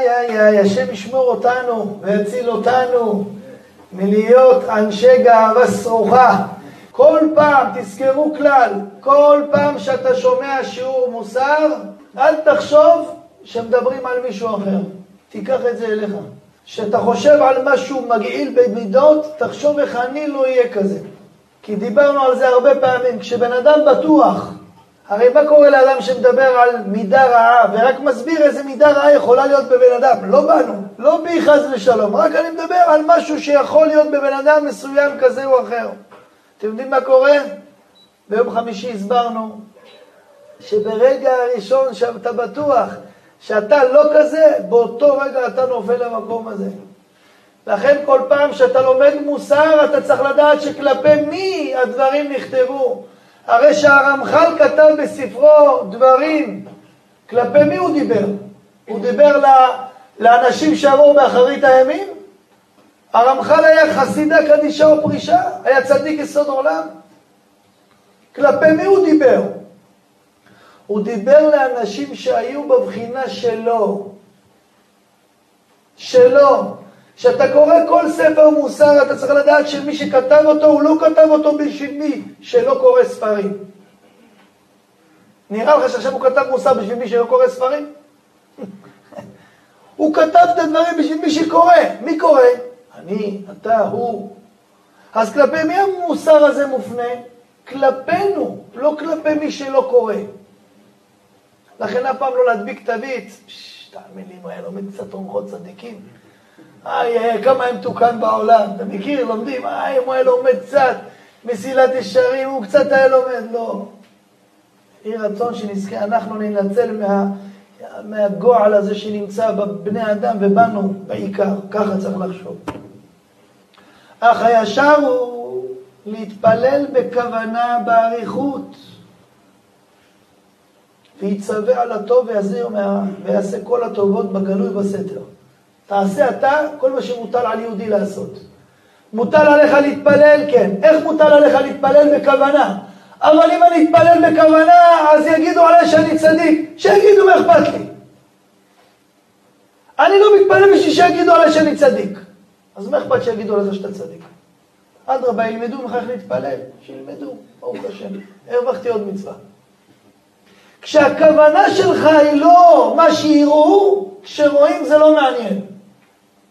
איי, איי, איי, השם ישמור אותנו ויציל אותנו מלהיות אנשי גאווה סרוחה. כל פעם, תזכרו כלל, כל פעם שאתה שומע שיעור מוסר, אל תחשוב שמדברים על מישהו אחר. תיקח את זה אליך. כשאתה חושב על משהו מגעיל במידות, תחשוב איך אני לא אהיה כזה. כי דיברנו על זה הרבה פעמים. כשבן אדם בטוח, הרי מה קורה לאדם שמדבר על מידה רעה ורק מסביר איזה מידה רעה יכולה להיות בבן אדם? לא בנו, לא בי חס ושלום, רק אני מדבר על משהו שיכול להיות בבן אדם מסוים כזה או אחר. אתם יודעים מה קורה? ביום חמישי הסברנו שברגע הראשון שאתה בטוח שאתה לא כזה, באותו רגע אתה נופל למקום הזה. לכן כל פעם שאתה לומד מוסר, אתה צריך לדעת שכלפי מי הדברים נכתבו. הרי שהרמח"ל כתב בספרו דברים, כלפי מי הוא דיבר? הוא דיבר לאנשים שעברו באחרית הימים? הרמח"ל היה חסידה קדישה או פרישה? היה צדיק יסוד עולם? כלפי מי הוא דיבר? הוא דיבר לאנשים שהיו בבחינה שלו. שלו. כשאתה קורא כל ספר מוסר, אתה צריך לדעת שמי שכתב אותו, הוא לא כתב אותו בשביל מי שלא קורא ספרים. נראה לך שעכשיו הוא כתב מוסר בשביל מי שלא קורא ספרים? הוא כתב את הדברים בשביל מי שקורא. מי קורא? אני, אתה, הוא. אז כלפי מי המוסר הזה מופנה? כלפינו, לא כלפי מי שלא קורא. לכן אף פעם לא להדביק תווית. תאמין לי, אם היה לומד קצת אורחות צדיקים. איי, כמה הם תוקן בעולם. אתה מכיר, לומדים, איי, הוא היה לומד קצת מסילת ישרים, הוא קצת היה לומד. לא. יהי רצון שנזכה, אנחנו ננצל מה, מהגועל הזה שנמצא בבני אדם ובנו בעיקר. ככה צריך לחשוב. אך הישר הוא להתפלל בכוונה באריכות. ויצווה על הטוב. ויעשה כל הטובות בגלוי בסתר. תעשה אתה כל מה שמוטל על יהודי לעשות. מוטל עליך להתפלל, כן. איך מוטל עליך להתפלל בכוונה? אבל אם אני אתפלל בכוונה, אז יגידו עליי שאני צדיק. שיגידו מה אכפת לי. אני לא מתפלל בשביל שיגידו עליי שאני צדיק. אז מה אכפת שיגידו עליך שאתה צדיק? אדרבה, ילמדו ממך איך להתפלל, שילמדו, ברוך השם. הרווחתי עוד מצווה. כשהכוונה שלך היא לא מה שיראו, כשרואים זה לא מעניין.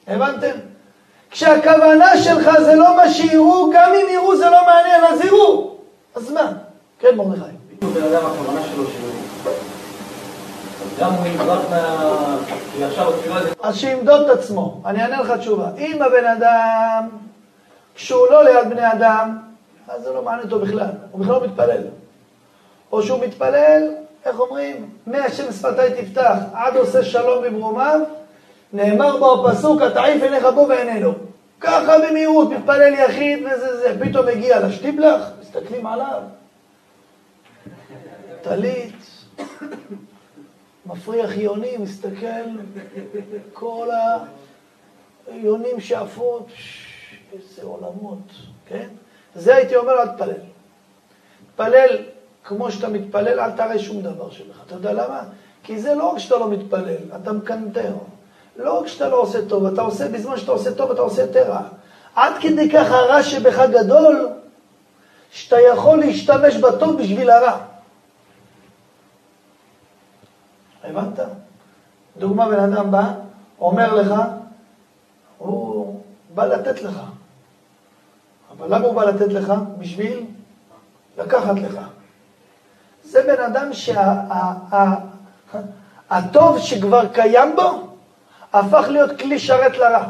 הבנתם? כשהכוונה שלך זה לא מה שיראו, גם אם יראו זה לא מעניין, אז יראו. אז מה? כן, מרדכי. בן אדם, הכוונה שלו גם הוא יברח מה... שעכשיו התפילה זה... אז שימדוד את עצמו. אני אענה לך תשובה. אם הבן אדם, כשהוא לא ליד בני אדם, אז זה לא מעניין אותו בכלל. הוא בכלל לא מתפלל. או שהוא מתפלל, איך אומרים? מהשם שפתי תפתח, עד עושה שלום במרומיו, נאמר בו הפסוק, התעיף עיניך בו ועינינו. ככה במהירות, מתפלל יחיד וזה זה, פתאום מגיע לשטיבלח, מסתכלים עליו. טלית, מפריח יוני, מסתכל, כל היונים שעפות, איזה עולמות, כן? זה הייתי אומר, אל תפלל. תפלל כמו שאתה מתפלל, אל תראה שום דבר שלך. אתה יודע למה? כי זה לא רק שאתה לא מתפלל, אתה מקנטר. לא רק שאתה לא עושה טוב, אתה עושה, בזמן שאתה עושה טוב, אתה עושה יותר רע. עד כדי כך הרע שבך גדול, שאתה יכול להשתמש בטוב בשביל הרע. הבנת? דוגמה, בן אדם בא, אומר לך, הוא בא לתת לך. אבל למה הוא בא לתת לך? בשביל לקחת לך. זה בן אדם שהטוב שה, שכבר קיים בו, הפך להיות כלי שרת לרע.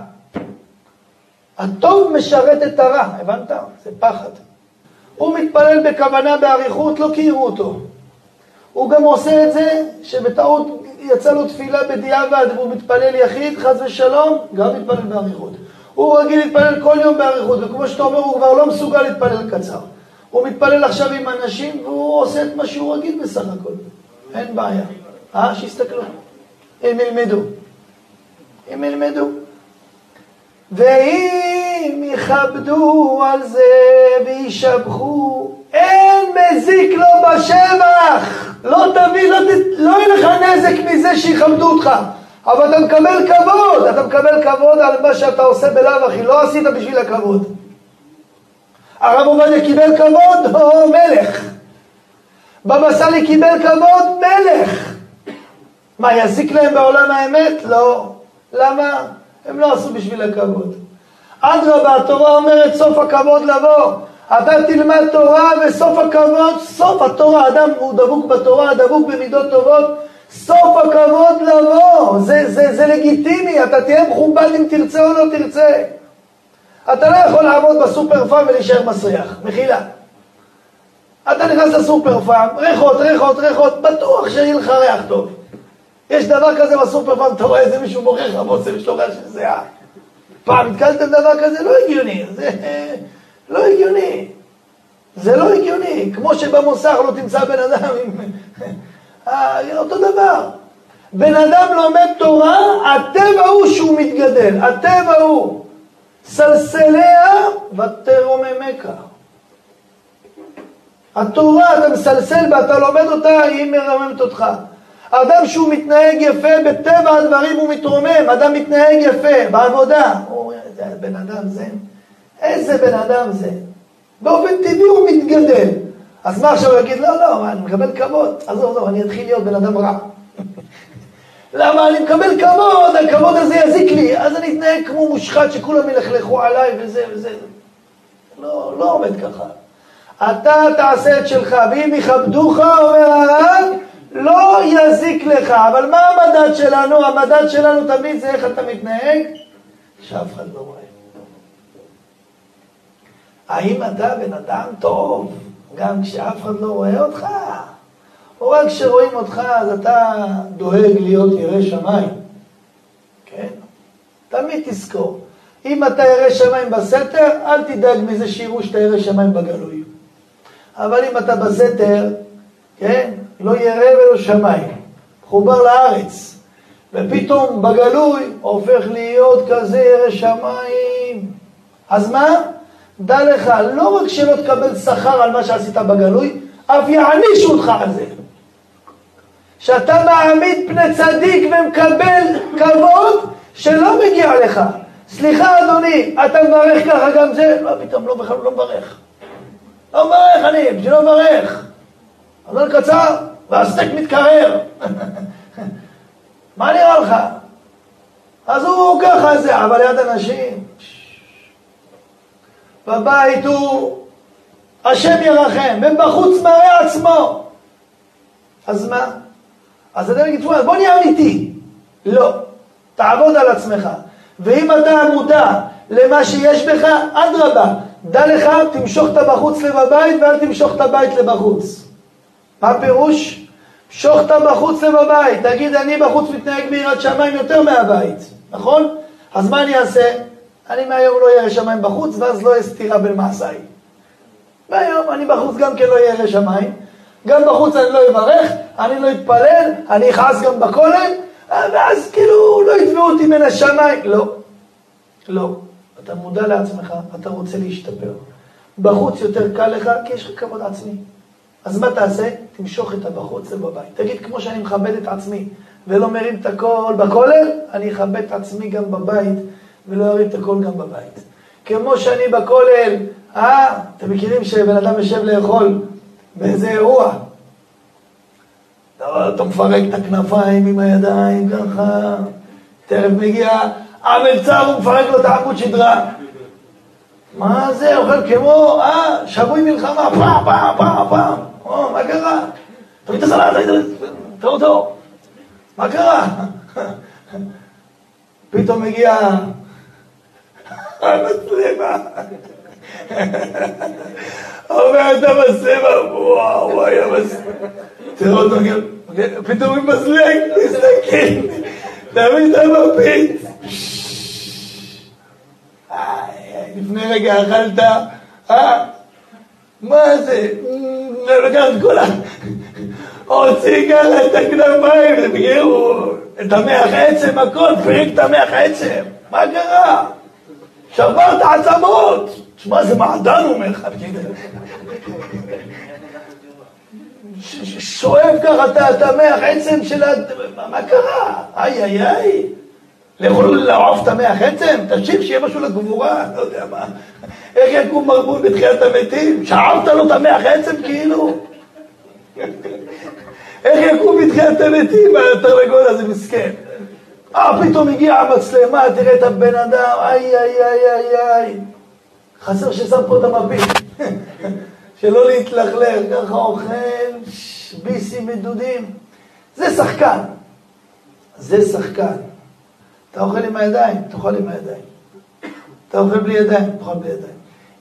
הטוב משרת את הרע, הבנת? זה פחד. הוא מתפלל בכוונה באריכות, לא כי אותו. הוא גם עושה את זה שבטעות יצא לו תפילה בדיעבד והוא מתפלל יחיד, חס ושלום, גם מתפלל באריכות. הוא רגיל להתפלל כל יום באריכות, וכמו שאתה אומר, הוא כבר לא מסוגל להתפלל קצר. הוא מתפלל עכשיו עם אנשים והוא עושה את מה שהוא רגיל בסך הכל. אין בעיה. אה? שיסתכלו. הם ילמדו. הם ילמדו. ואם יכבדו על זה וישבחו, אין מזיק לו בשבח. לא תביא, לא, לא יהיה לך נזק מזה שיכבדו אותך. אבל אתה מקבל כבוד, אתה מקבל כבוד על מה שאתה עושה בלאו הכי, לא עשית בשביל הכבוד. הרב עובדיה קיבל כבוד, או מלך. בבא סאלי קיבל כבוד, מלך. מה, יזיק להם בעולם האמת? לא. למה? הם לא עשו בשביל הכבוד. אדרבה, התורה אומרת סוף הכבוד לבוא. אתה תלמד תורה וסוף הכבוד, סוף התורה, אדם הוא דבוק בתורה, דבוק במידות טובות, סוף הכבוד לבוא, זה, זה, זה לגיטימי, אתה תהיה מכובד אם תרצה או לא תרצה. אתה לא יכול לעבוד בסופר פארם ולהישאר מסריח, מחילה. אתה נכנס לסופר פארם, ריחות, ריחות, ריחות, בטוח שיהיה לך ריח טוב. יש דבר כזה בסופר פארם, אתה רואה איזה מישהו בורח לך בוצם, יש לו ריח של זיעה. פעם נתקלתם דבר כזה? לא הגיוני, זה לא הגיוני. זה לא הגיוני. כמו שבמוסך לא תמצא בן אדם עם... אה, אותו דבר. בן אדם לומד תורה, הטבע הוא שהוא מתגדל, הטבע הוא. סלסליה ותרוממך. התורה, אתה מסלסל בה, אתה לומד אותה, היא מרממת אותך. אדם שהוא מתנהג יפה, בטבע הדברים הוא מתרומם, אדם מתנהג יפה, בעבודה. הוא איזה בן אדם זה, איזה בן אדם זה. באופן טבעי הוא מתגדל. אז מה עכשיו הוא יגיד? לא, לא, אני מקבל כבוד. עזוב, עזוב, אני אתחיל להיות בן אדם רע. למה אני מקבל כבוד, הכבוד הזה יזיק לי, אז אני אתנהג כמו מושחת שכולם ילכלכו עליי וזה וזה. לא, לא עומד ככה. אתה תעשה את שלך, ואם יכבדוך, אומר הרב, לא יזיק לך. אבל מה המדד שלנו? המדד שלנו תמיד זה איך אתה מתנהג, שאף אחד לא רואה. האם אתה בן אדם טוב, גם כשאף אחד לא רואה אותך? או רק כשרואים אותך אז אתה דואג להיות ירא שמיים? כן? תמיד תזכור. אם אתה ירא שמיים בסתר, אל תדאג מזה שיראו שאתה ירא שמיים בגלוי. אבל אם אתה בסתר, כן? לא ירא ולא שמיים. מחובר לארץ. ופתאום בגלוי הופך להיות כזה ירא שמיים. אז מה? דע לך, לא רק שלא תקבל שכר על מה שעשית בגלוי, אף יענישו אותך על זה. שאתה מעמיד פני צדיק ומקבל כבוד שלא מגיע לך. סליחה אדוני, אתה מברך ככה גם זה? לא, פתאום לא, בכלל לא מברך. לא מברך אני, בשביל לא מברך. הזמן קצר, והסטייק מתקרר. מה נראה לך? אז הוא ככה זה, אבל ליד אנשים. בבית הוא השם ירחם, ובחוץ מראה עצמו. אז מה? אז אתה תגיד, בוא נהיה אמיתי. לא, תעבוד על עצמך. ואם אתה מודע למה שיש בך, אדרבה, דע לך, תמשוך את הבחוץ לבבית ואל תמשוך את הבית לבחוץ. מה הפירוש? משוך את הבחוץ לבבית. תגיד, אני בחוץ מתנהג ביראת שמיים יותר מהבית, נכון? אז מה אני אעשה? אני מהיום לא אראה שמיים בחוץ, ואז לא אהיה סתירה בין מעשיי. מהיום אני בחוץ גם כן לא אראה שמיים, גם בחוץ אני לא אברך, אני לא אתפלל, אני אכעס גם בכולל, ואז כאילו לא יתבעו אותי מן השמיים. לא, לא. אתה מודע לעצמך, אתה רוצה להשתפר. בחוץ יותר קל לך, כי יש לך כבוד עצמי. אז מה תעשה? תמשוך את הבחוץ ובבית. תגיד, כמו שאני מכבד את עצמי ולא מרים את הכל בכולל, אני אכבד את עצמי גם בבית ולא ארים את הכל גם בבית. כמו שאני בכולל, אה, אתם מכירים שבן אדם יושב לאכול באיזה אירוע. אתה מפרק את הכנפיים עם הידיים ככה, תכף מגיע המלצר, הוא מפרק לו את העמוד שדרה. מה זה, אוכל כמו, אה, שבוי מלחמה, פעם, פעם, פעם, פעם. או, מה קרה? תביא את הסלט, תראו אותו. מה קרה? פתאום מגיע המצלמה. אומרת המצלמה, וואו, וואי. תראה אותו, פתאום הוא מזלג, מסתכל, תמיד המפית. לפני רגע אכלת, אה? מה זה? לקח את כל. הוציא ככה את הכנפיים, את המח עצם, הכל, פירק את המח עצם. מה קרה? שברת עצמות. תשמע, זה מעדן אומר לך. שואב ככה את המח עצם של ה... מה קרה? איי איי איי. לאכול לעוף את המח עצם? תקשיב, שיהיה משהו לגבורה, לא יודע מה. איך יקום מרבול בתחיית המתים? שאבת לו את המח עצם כאילו? איך יקום בתחיית המתים התרנגול הזה מסכן? אה, פתאום הגיעה המצלמה, תראה את הבן אדם, איי איי איי איי איי. חסר ששם פה את המפיל. שלא להתלכלך, ככה אוכל ביסים ודודים. זה שחקן. זה שחקן. אתה אוכל עם הידיים, תאכל עם הידיים. אתה אוכל בלי ידיים, תאכל בלי ידיים.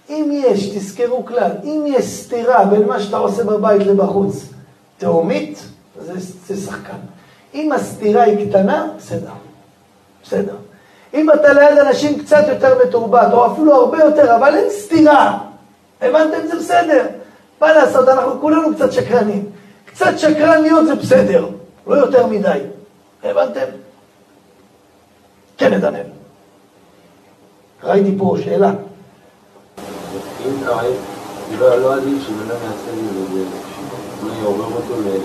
אם יש, תזכרו כלל, אם יש סתירה בין מה שאתה עושה בבית לבחוץ, תהומית, זה, זה שחקן. אם הסתירה היא קטנה, בסדר. בסדר. אם אתה ליד אנשים קצת יותר מתורבת, או אפילו הרבה יותר, אבל אין סתירה, הבנתם? זה בסדר. מה לעשות, אנחנו כולנו קצת שקרנים. קצת שקרן להיות זה בסדר, לא יותר מדי. הבנתם? כן, נתנאל. ראיתי פה שאלה. אם לא, לא עדיף שבן אדם יעשה לי את זה, לא יעורר אותו ל...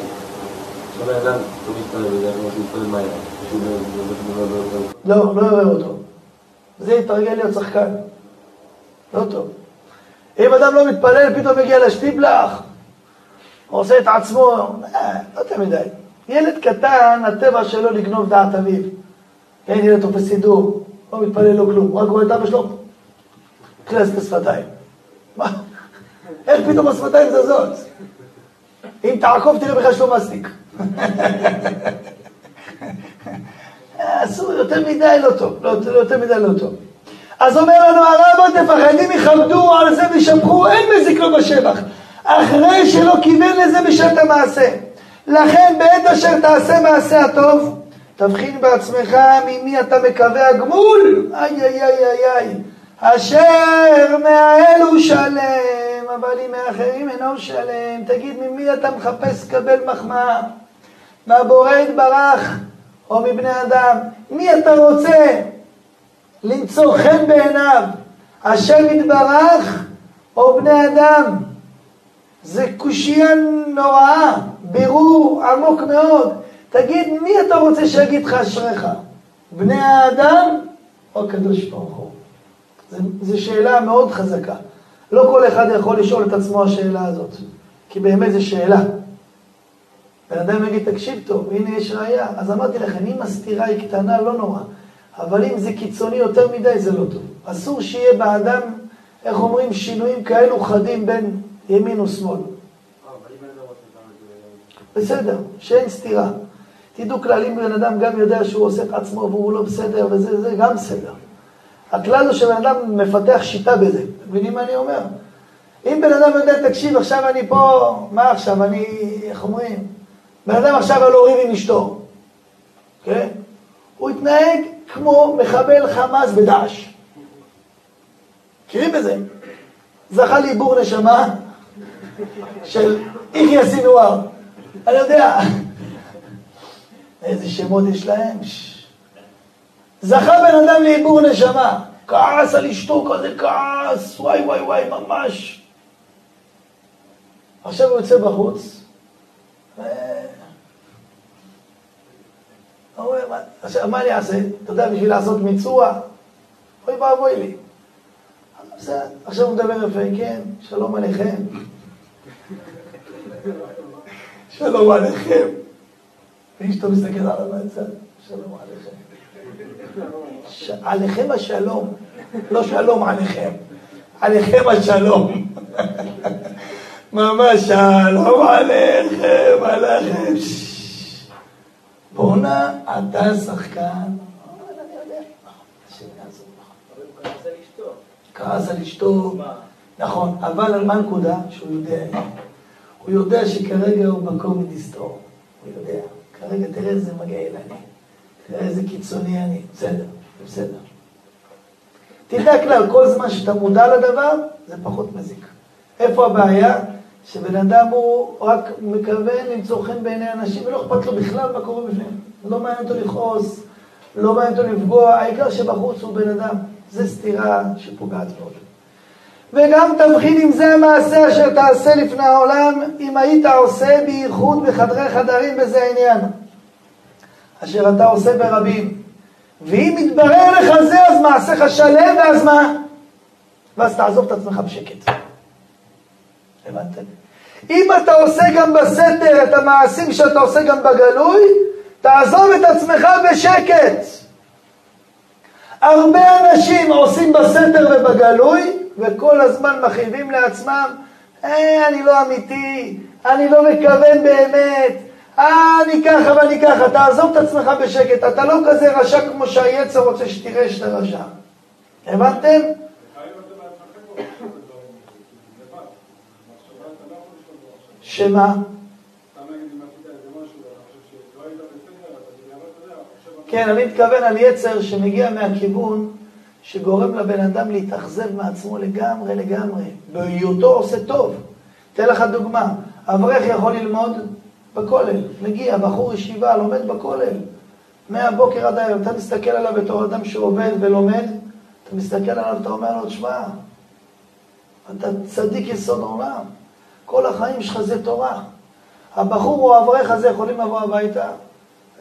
לא. לא, לא יעורר אותו. זה יתרגל להיות שחקן. לא טוב. אם אדם לא מתפלל, פתאום מגיע לשטיבלח, עושה את עצמו, אה, לא יותר מדי. ילד קטן, הטבע שלו לגנוב דעת אביו. כן, ילד תופס סידור, לא מתפלל, לא כלום, רק רואה את אבא שלו, קלס את השפתיים. מה? איך פתאום השפתיים זזות? אם תעקוב תראה בכלל שלא מסטיק. אסור, יותר מדי לא טוב, לא, יותר מדי לא טוב. אז אומר לנו עוד תפחדים יכבדו על זה וישבחו, אין מזיק לו בשבח. אחרי שלא כיוון לזה בשעת המעשה. לכן בעת אשר תעשה מעשה הטוב, תבחין בעצמך ממי אתה מקווה הגמול. איי איי איי איי איי. אשר מהאל הוא שלם, אבל אם מאחרים אינו שלם. תגיד, ממי אתה מחפש לקבל מחמאה? מהבורא יתברך או מבני אדם? מי אתה רוצה למצוא חן בעיניו? השם יתברך או בני אדם? זה קושייה נוראה, בירור עמוק מאוד. תגיד, מי אתה רוצה שיגיד לך אשריך? בני האדם או הקדוש ברוך הוא? זו שאלה מאוד חזקה. לא כל אחד יכול לשאול את עצמו השאלה הזאת, כי באמת זו שאלה. בן אדם יגיד, תקשיב טוב, הנה יש ראייה. אז אמרתי לכם, אם הסתירה היא קטנה, לא נורא. אבל אם זה קיצוני יותר מדי, זה לא טוב. אסור שיהיה באדם, איך אומרים, שינויים כאלו חדים בין ימין ושמאל. בסדר, שאין סתירה. תדעו כלל, אם בן אדם גם יודע שהוא עושה את עצמו והוא לא בסדר וזה, זה גם בסדר. הכלל הוא שבן אדם מפתח שיטה בזה. אתם מבינים מה אני אומר? אם בן אדם יודע, תקשיב, עכשיו אני פה, מה עכשיו, אני, איך אומרים? בן אדם עכשיו על הורים עם אשתו, כן? הוא התנהג כמו מחבל חמאס בדאעש. מכירים בזה? זכה לעיבור נשמה של יחיא סינואר. אני יודע, איזה שמות יש להם. זכה בן אדם לעיבור נשמה, כעס על אשתו כזה כעס, וואי וואי וואי, ממש. עכשיו הוא יוצא בחוץ, ו... אומר, עכשיו, מה אני אעשה? אתה יודע, בשביל לעשות מיצוע? אוי ואבוי לי. עכשיו הוא מדבר יפה, כן, שלום עליכם. שלום עליכם. ואשתו מסתכל עליו מהצד, שלום עליכם. ש... עליכם השלום, לא שלום עליכם, עליכם השלום. ממש שלום עליכם, עליכם. בואנה, אתה שחקן. כעס על אשתו, נכון, אבל על מה הנקודה? שהוא יודע. הוא יודע שכרגע הוא מקום מדסתור, הוא יודע. כרגע תראה איזה מגעיל אני, תראה איזה קיצוני אני, בסדר, בסדר. תדע כלל, כל זמן שאתה מודע לדבר, זה פחות מזיק. איפה הבעיה? שבן אדם הוא רק מכוון למצוא חן בעיני אנשים ולא אכפת לו בכלל מה קורה בפנים. לא מעניין אותו לכעוס, לא מעניין אותו לפגוע, העיקר שבחוץ הוא בן אדם. זה סתירה שפוגעת מאוד. וגם תבחין אם זה המעשה אשר תעשה לפני העולם, אם היית עושה בייחוד בחדרי חדרים בזה העניין. אשר אתה עושה ברבים. ואם יתברר לך זה, אז מעשיך שלם, ואז מה? ואז תעזוב את עצמך בשקט. הבנתם? אם אתה עושה גם בסתר את המעשים שאתה עושה גם בגלוי, תעזוב את עצמך בשקט. הרבה אנשים עושים בסתר ובגלוי, וכל הזמן מכאיבים לעצמם, אה, אני לא אמיתי, אני לא מכוון באמת, אה, אני ככה ואני ככה, תעזוב את עצמך בשקט, אתה לא כזה רשע כמו שהיצר רוצה שתראה שאתה רשע. הבנתם? שמה? כן, אני מתכוון על יצר שמגיע מהכיוון שגורם לבן אדם להתאכזב מעצמו לגמרי לגמרי, בהיותו עושה טוב. אתן לך דוגמה, אברך יכול ללמוד בכולל, מגיע, בחור ישיבה, לומד בכולל, מהבוקר עד הערב, אתה מסתכל עליו בתור אדם שעובד ולומד, אתה מסתכל עליו, אתה אומר לו, תשמע, אתה צדיק יסוד עולם, כל החיים שלך זה תורה. הבחור או האברך הזה יכולים לבוא הביתה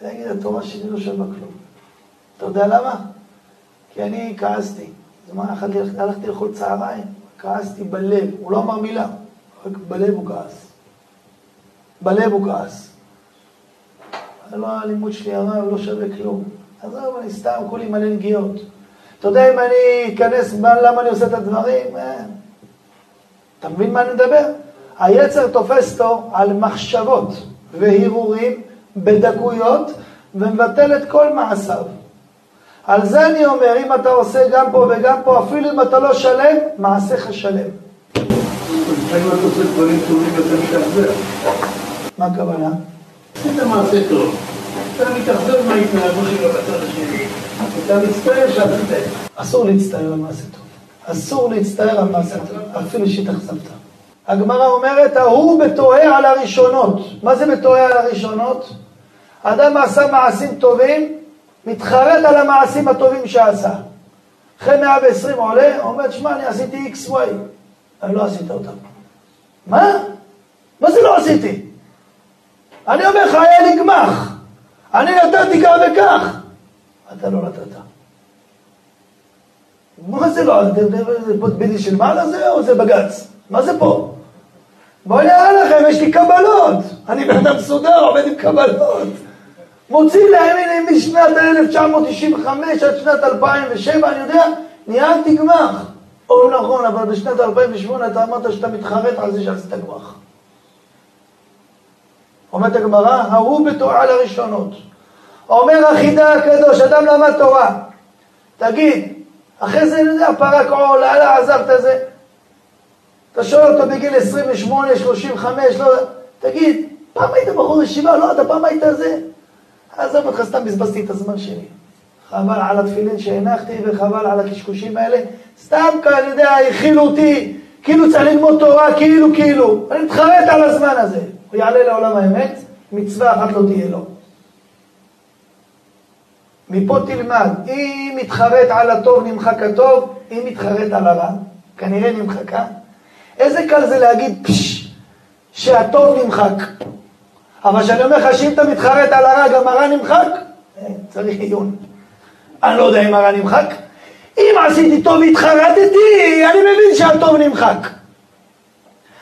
ולהגיד, התורה שלי לא שווה כלום. אתה יודע למה? כי אני כעסתי. אז מה, הלכתי לאכול צהריים, כעסתי בלב, הוא לא אמר מילה, רק בלב הוא כעס. בלב הוא כעס. לא, הלימוד שלי הרב לא שווה כלום. עזוב, אני סתם כולי מלא נגיעות. אתה יודע אם אני אכנס, למה אני עושה את הדברים? אה. אתה מבין מה אני מדבר? היצר תופס אותו על מחשבות והרהורים בדקויות ומבטל את כל מעשיו. על זה אני אומר, אם אתה עושה גם פה וגם פה, אפילו אם אתה לא שלם, מעשיך שלם. לפעמים אתה עושה דברים טובים יותר משתחזר. מה הכוונה? עשית מעשה טוב, אתה מתאכזב מההתנהגות שלו בצד השני, אתה מצטער שעשית את זה. אסור להצטער על מעשה טוב. אסור להצטער על מעשה טוב, אפילו שהתאכזבת. הגמרא אומרת, ההוא בתוהה על הראשונות. מה זה בתוהה על הראשונות? אדם עשה מעשים טובים, מתחרט על המעשים הטובים שעשה. אחרי 120 עולה, אומר, שמע, אני עשיתי איקס וואי. אני לא עשית אותם. מה? מה זה לא עשיתי? אני אומר לך, היה לי גמח. אני נתתי כך וכך. אתה לא נתת. מה זה לא? זה בדי של מעלה זה או זה בג"ץ? מה זה פה? בואי נראה לכם, יש לי קבלות. אני בן אדם מסודר, עובד עם קבלות. מוציא להם, הנה, משנת 1995 עד שנת 2007, אני יודע, ניהלתי גמח. או נכון, אבל בשנת 2008 אתה אמרת שאתה מתחרט על זה שעשית גמח. אומרת הגמרא, ההוא בתורה לראשונות. אומר החידה הקדוש, אדם למד תורה. תגיד, אחרי זה, אני יודע, פרק עול, עלה, עזבת זה. אתה שואל אותו בגיל 28, 35, לא תגיד, פעם היית בחור ישיבה? לא, אתה פעם היית זה. עזוב אותך, סתם בזבזתי את הזמן שלי. חבל על התפילין שהנחתי וחבל על הקשקושים האלה. סתם כאן, אני יודע, הכילו אותי, כאילו צריך ללמוד תורה, כאילו, כאילו. אני מתחרט על הזמן הזה. הוא יעלה לעולם האמת, מצווה אחת לא תהיה לו. מפה תלמד, אם מתחרט על הטוב נמחק הטוב, אם מתחרט על הרע, כנראה נמחקה. איזה קל זה להגיד פשש, שהטוב נמחק. אבל כשאני אומר לך שאם אתה מתחרט על הרע, גם הרע נמחק, אה, צריך עיון. אני לא יודע אם הרע נמחק. אם עשיתי טוב והתחרטתי, אני מבין שהטוב נמחק.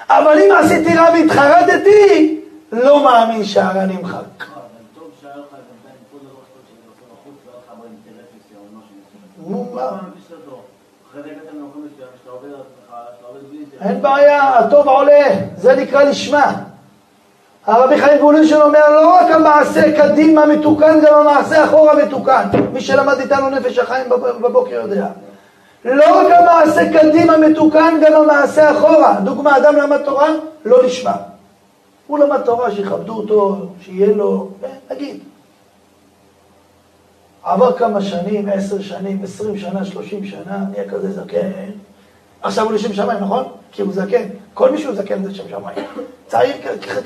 אבל אם עשיתי רע והתחרטתי, לא מאמין שהרע נמחק. אין בעיה, הטוב עולה, זה נקרא לשמה. הרבי חיים גולושן אומר, לא רק המעשה קדימה מתוקן, גם המעשה אחורה מתוקן. מי שלמד איתנו נפש החיים בבוקר יודע. לא רק המעשה קדימה מתוקן, גם המעשה אחורה. דוגמה, אדם למד תורה, לא נשמע. הוא למד תורה, שיכבדו אותו, שיהיה לו, נגיד. עבר כמה שנים, עשר שנים, עשרים שנה, שלושים שנה, נהיה כזה זקן. עכשיו הוא לשם שמיים, נכון? כי הוא זקן. כל מי שהוא זקן זה שם שמיים. צעיר,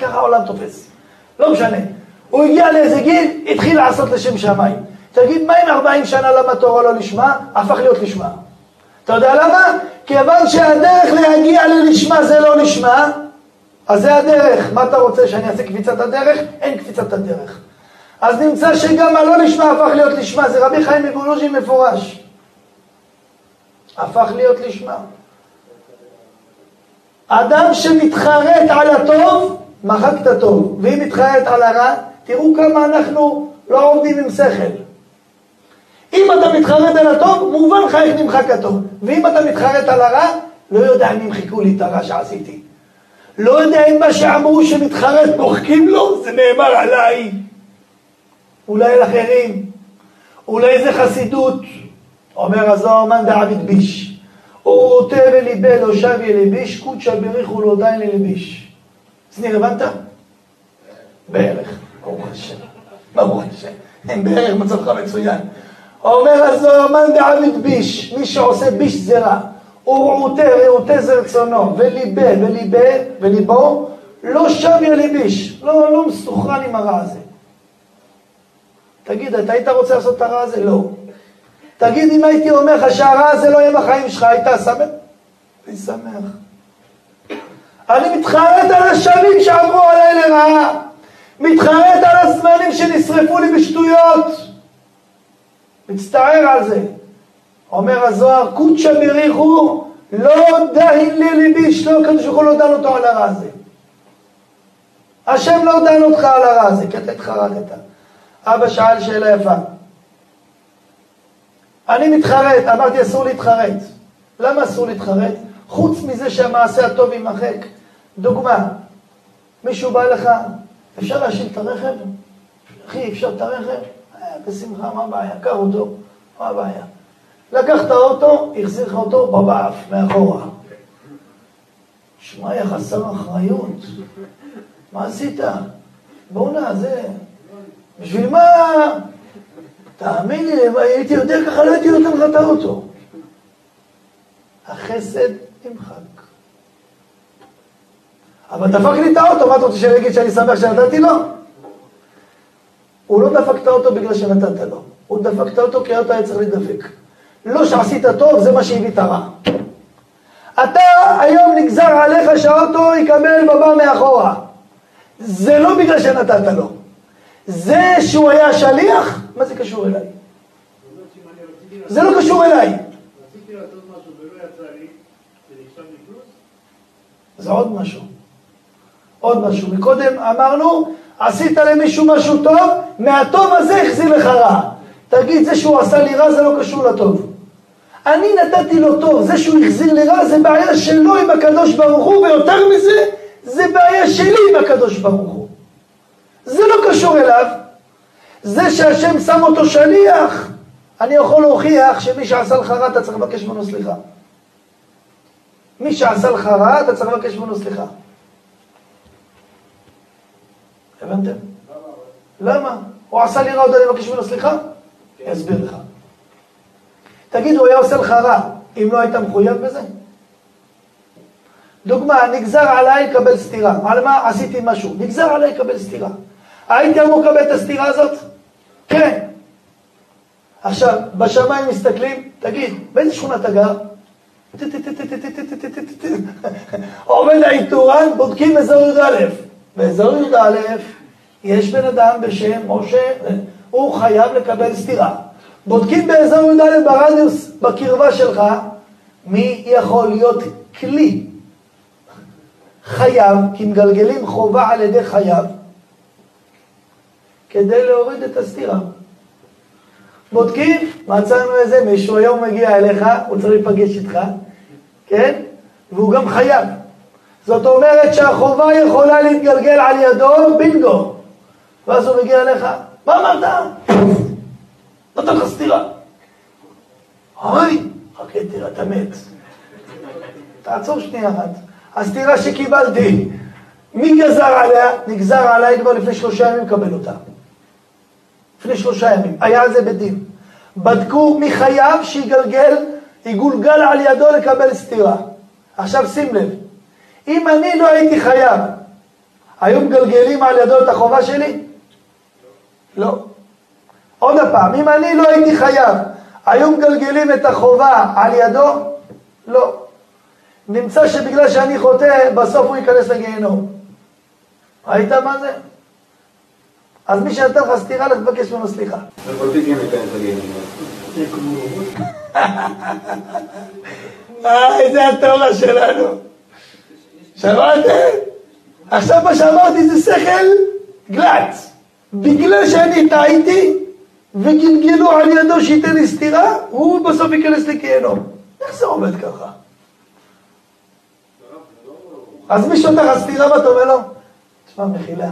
ככה העולם תופס. לא משנה. הוא הגיע לאיזה גיל, התחיל לעשות לשם שמיים. תגיד, מה אם 40 שנה למד תורה לא לשמה, הפך להיות לשמה? אתה יודע למה? כיוון שהדרך להגיע ללשמה זה לא לשמה, אז זה הדרך. מה אתה רוצה, שאני אעשה קפיצת הדרך? אין קפיצת הדרך. אז נמצא שגם הלא לשמה הפך להיות לשמה, זה רבי חיים מבולוז'ין מפורש. הפך להיות לשמה. אדם שמתחרט על הטוב, מחק את הטוב, ואם מתחרט על הרע, תראו כמה אנחנו לא עובדים עם שכל. אם אתה מתחרט על הטוב, מובן לך איך נמחק הטוב. ואם אתה מתחרט על הרע, לא יודע אם ימחקו לי את הרע שעשיתי. לא יודע אם מה שאמרו שמתחרט מוחקים לו, זה נאמר עליי. אולי על אחרים. אולי זה חסידות. אומר הזוהר מאן דעביד ביש. ורוטה וליבה לא שביה לביש, קודשא בריחו לא די ללביש. שניר, הבנת? בערך, ברוך השם. ברוך השם. בערך מצבך מצוין. אומר הזוהר מאן דעביד ביש, מי שעושה ביש זה רע. ורעותה, רעותה זה רצונו, וליבה, וליבה, וליבו, לא שביה לביש. לא, לא מסוכרן עם הרע הזה. תגיד, אתה היית רוצה לעשות את הרע הזה? לא. תגיד, אם הייתי אומר לך שהרע הזה לא יהיה בחיים שלך, היית שמח? אני שמח. אני מתחרט על השנים שעברו עליי לרעה. מתחרט על הזמנים שנשרפו לי בשטויות. מצטער על זה. אומר הזוהר, קודשא בריחו, לא דהין לי ליבי, שלא הקדוש ברוך הוא לא דן אותו על הרע הזה. השם לא דן אותך על הרע הזה, כי אתה התחרטת. אבא שאל שאלה יפה. אני מתחרט, אמרתי אסור להתחרט. למה אסור להתחרט? חוץ מזה שהמעשה הטוב יימחק. דוגמה, מישהו בא לך, אפשר להשאיר את הרכב? אחי, אפשר את הרכב? אה, בשמחה, מה הבעיה? קח אותו, מה הבעיה? לקח את האוטו, החזיר לך אותו בבעף, מאחורה. שמע, יא חסר אחריות. מה עשית? בואנה, זה... בשביל מה? תאמין לי, אם הייתי יודע ככה, לא הייתי נותן לך את האוטו. החסד נמחק. אבל דפק לי את האוטו, מה אתה רוצה שאני אגיד שאני שמח שנתתי לו? הוא לא דפק את האוטו בגלל שנתת לו, הוא דפק את האוטו כי האוטו היה צריך להידפק. לא שעשית טוב, זה מה שהביא את הרע. אתה היום נגזר עליך שהאוטו יקבל בבא מאחורה. זה לא בגלל שנתת לו. זה שהוא היה שליח, מה זה קשור אליי? זה לא קשור אליי. זה עוד משהו. עוד משהו. מקודם אמרנו, עשית למישהו משהו טוב, מהטוב הזה החזיר לך רע. תגיד, זה שהוא עשה לי רע זה לא קשור לטוב. אני נתתי לו טוב, זה שהוא החזיר לי רע זה בעיה שלו עם הקדוש ברוך הוא, ויותר מזה, זה בעיה שלי עם הקדוש ברוך הוא. זה לא קשור אליו. זה שהשם שם אותו שליח, אני יכול להוכיח שמי שעשה לך רע אתה צריך לבקש ממנו סליחה. מי שעשה לך רע אתה צריך לבקש ממנו סליחה. הבנתם? למה? הוא עשה לי רע עוד אני מבקש ממנו סליחה? אני אסביר לך. תגיד, הוא היה עושה לך רע, אם לא היית מחויב בזה? דוגמה, נגזר עליי לקבל סטירה. על מה עשיתי משהו? נגזר עליי לקבל סטירה. הייתי אמור לקבל את הסתירה הזאת? כן. עכשיו, בשמיים מסתכלים, תגיד, באיזה שכונה אתה גר? עומד האיתורן, בודקים אזור י"א. באזור י"א יש בן אדם בשם משה, הוא חייב לקבל סתירה. בודקים באזור י"א ברדיוס, בקרבה שלך, מי יכול להיות כלי חייב, כי מגלגלים חובה על ידי חייב, כדי להוריד את הסתירה. בודקים, מצאנו איזה מישהו, היום מגיע אליך, הוא צריך להיפגש איתך, כן? והוא גם חייב. זאת אומרת שהחובה יכולה להתגלגל על ידו, בינגו. ואז הוא מגיע אליך, מה אמרת? נתן לך סתירה. אוי, חכה תראה, אתה מת. תעצור שנייה אחת. הסתירה שקיבלתי, מי גזר עליה? נגזר עליי כבר לפני שלושה ימים לקבל אותה. לפני שלושה ימים, היה על זה בדין. בדקו מי חייב שיגלגל, יגולגל על ידו לקבל סתירה. עכשיו שים לב, אם אני לא הייתי חייב, היו מגלגלים על ידו את החובה שלי? לא. עוד פעם, אם אני לא הייתי חייב, היו מגלגלים את החובה על ידו? לא. נמצא שבגלל שאני חוטא, בסוף הוא ייכנס לגיהנום. ראית מה זה? אז מי שנתן לך סטירה, לך תבקש ממנו סליחה. כן. מה, איזה התורה שלנו. שמעתם? עכשיו מה שאמרתי זה שכל גלץ. בגלל שאני טעיתי וגלגלו על ידו שייתן לי סטירה, הוא בסוף ייכנס לגיהנום. איך זה עובד ככה? אז מי שוטר לך סטירה ואתה אומר לו? תשמע, מחילה.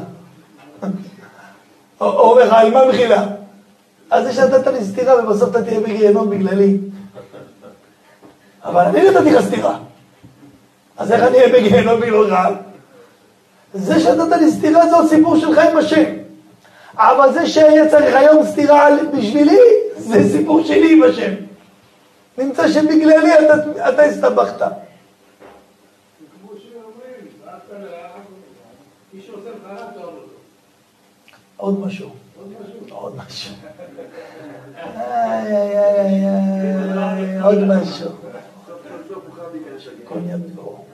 או או אומר לך, על מה מחילה? אז זה שנתת לי סטירה ובסוף אתה תהיה בגיהנום בגללי. אבל אני נתתי לך סטירה. אז איך אני אהיה בגיהנום בגללך? זה שנתת לי סטירה זה עוד סיפור שלך עם השם. אבל זה שהיה צריך היום סטירה בשבילי, זה סיפור שלי עם השם. נמצא שבגללי אתה, אתה הסתבכת. כמו שאומרים, מי שעושה לך רע. עוד משהו. עוד משהו? איי, איי, איי, איי, עוד משהו. יד דברו.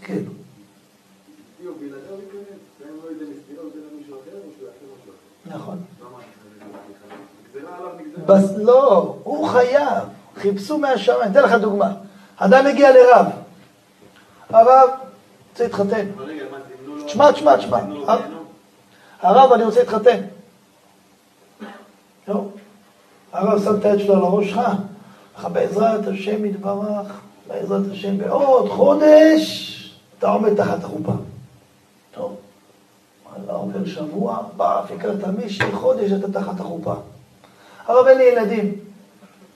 כן. נכון. בס... לא, הוא חייב. חיפשו מהשמיים. אתן לך דוגמה. אדם מגיע לרב. הרב, רוצה להתחתן. תשמע, תשמע, תשמע. הרב, אני רוצה להתחתן. לא. הרב שם את היד שלו על הראש שלך. לך בעזרת השם יתברך, בעזרת השם, בעוד חודש אתה עומד תחת החופה. טוב. וואלה, עובר שבוע, בא, הכרת מישהי, חודש אתה תחת החופה. הרב אין לי ילדים.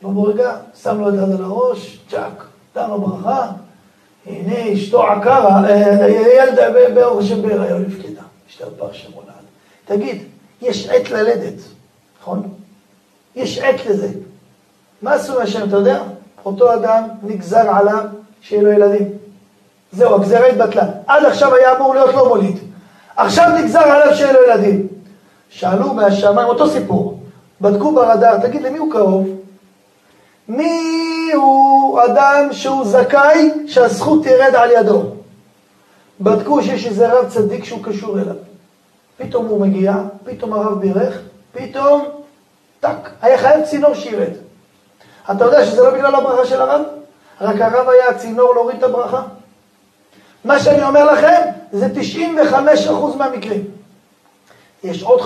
באותו רגע, שם לו את היד על הראש, צ'אק, נתן לו ברכה, הנה אשתו עקרה, אה, ילדה ב- ברוך השם בהיריון נפקדה, שם עולד. תגיד, יש עת ללדת, נכון? יש עת לזה. מה עשו מהשם, אתה יודע? אותו אדם נגזר עליו שיהיה לו ילדים. זהו, הגזרה התבטלה. עד עכשיו היה אמור להיות לא מוליד. עכשיו נגזר עליו שיהיה לו ילדים. שאלו מהשמיים, אותו סיפור, בדקו ברדאר, תגיד, למי הוא קרוב? מי הוא אדם שהוא זכאי שהזכות תרד על ידו? בדקו שיש איזה רב צדיק שהוא קשור אליו. פתאום הוא מגיע, פתאום הרב בירך, פתאום, טק, היה חייב צינור שירד. אתה יודע שזה לא בגלל הברכה של הרב? רק הרב היה הצינור להוריד את הברכה. מה שאני אומר לכם, זה 95% מהמקרים. יש עוד 5%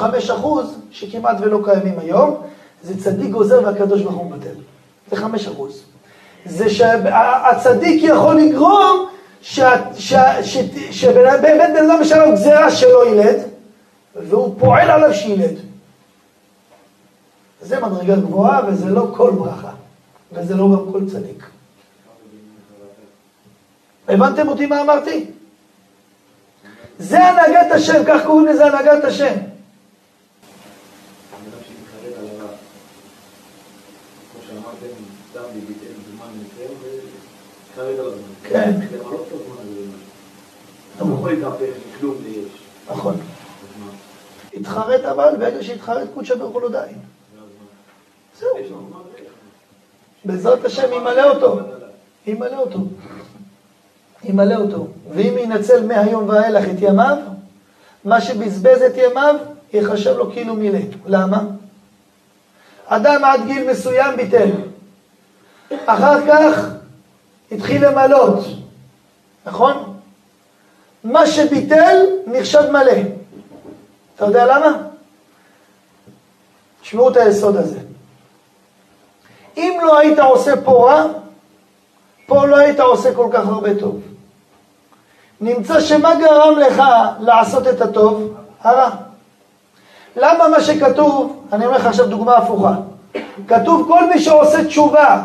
שכמעט ולא קיימים היום, זה צדיק גוזר והקדוש ברוך הוא מבטל. זה 5%. זה שהצדיק יכול לגרום שבאמת בן אדם עליו גזירה שלא ילד, והוא פועל עליו שילד. זה מדרגה גבוהה וזה לא כל ברכה, וזה לא גם כל צדיק. הבנתם אותי מה אמרתי? זה הנהגת השם, כך קוראים לזה הנהגת השם. כן. לא. נכון. התחרט אבל, ברגע שהתחרט קודשא ברוך הוא לא די. זהו. בעזרת השם ימלא אותו. ימלא אותו. ימלא אותו. ואם ינצל מהיום ואילך את ימיו, מה שבזבז את ימיו, ייחשב לו כאילו מילא. למה? אדם עד גיל מסוים ביטל. אחר כך התחיל למלות. נכון? מה שביטל נחשב מלא. אתה יודע למה? תשמעו את היסוד הזה. אם לא היית עושה פה רע, פה לא היית עושה כל כך הרבה טוב. נמצא שמה גרם לך לעשות את הטוב? הרע. למה מה שכתוב, אני אומר לך עכשיו דוגמה הפוכה, כתוב כל מי שעושה תשובה,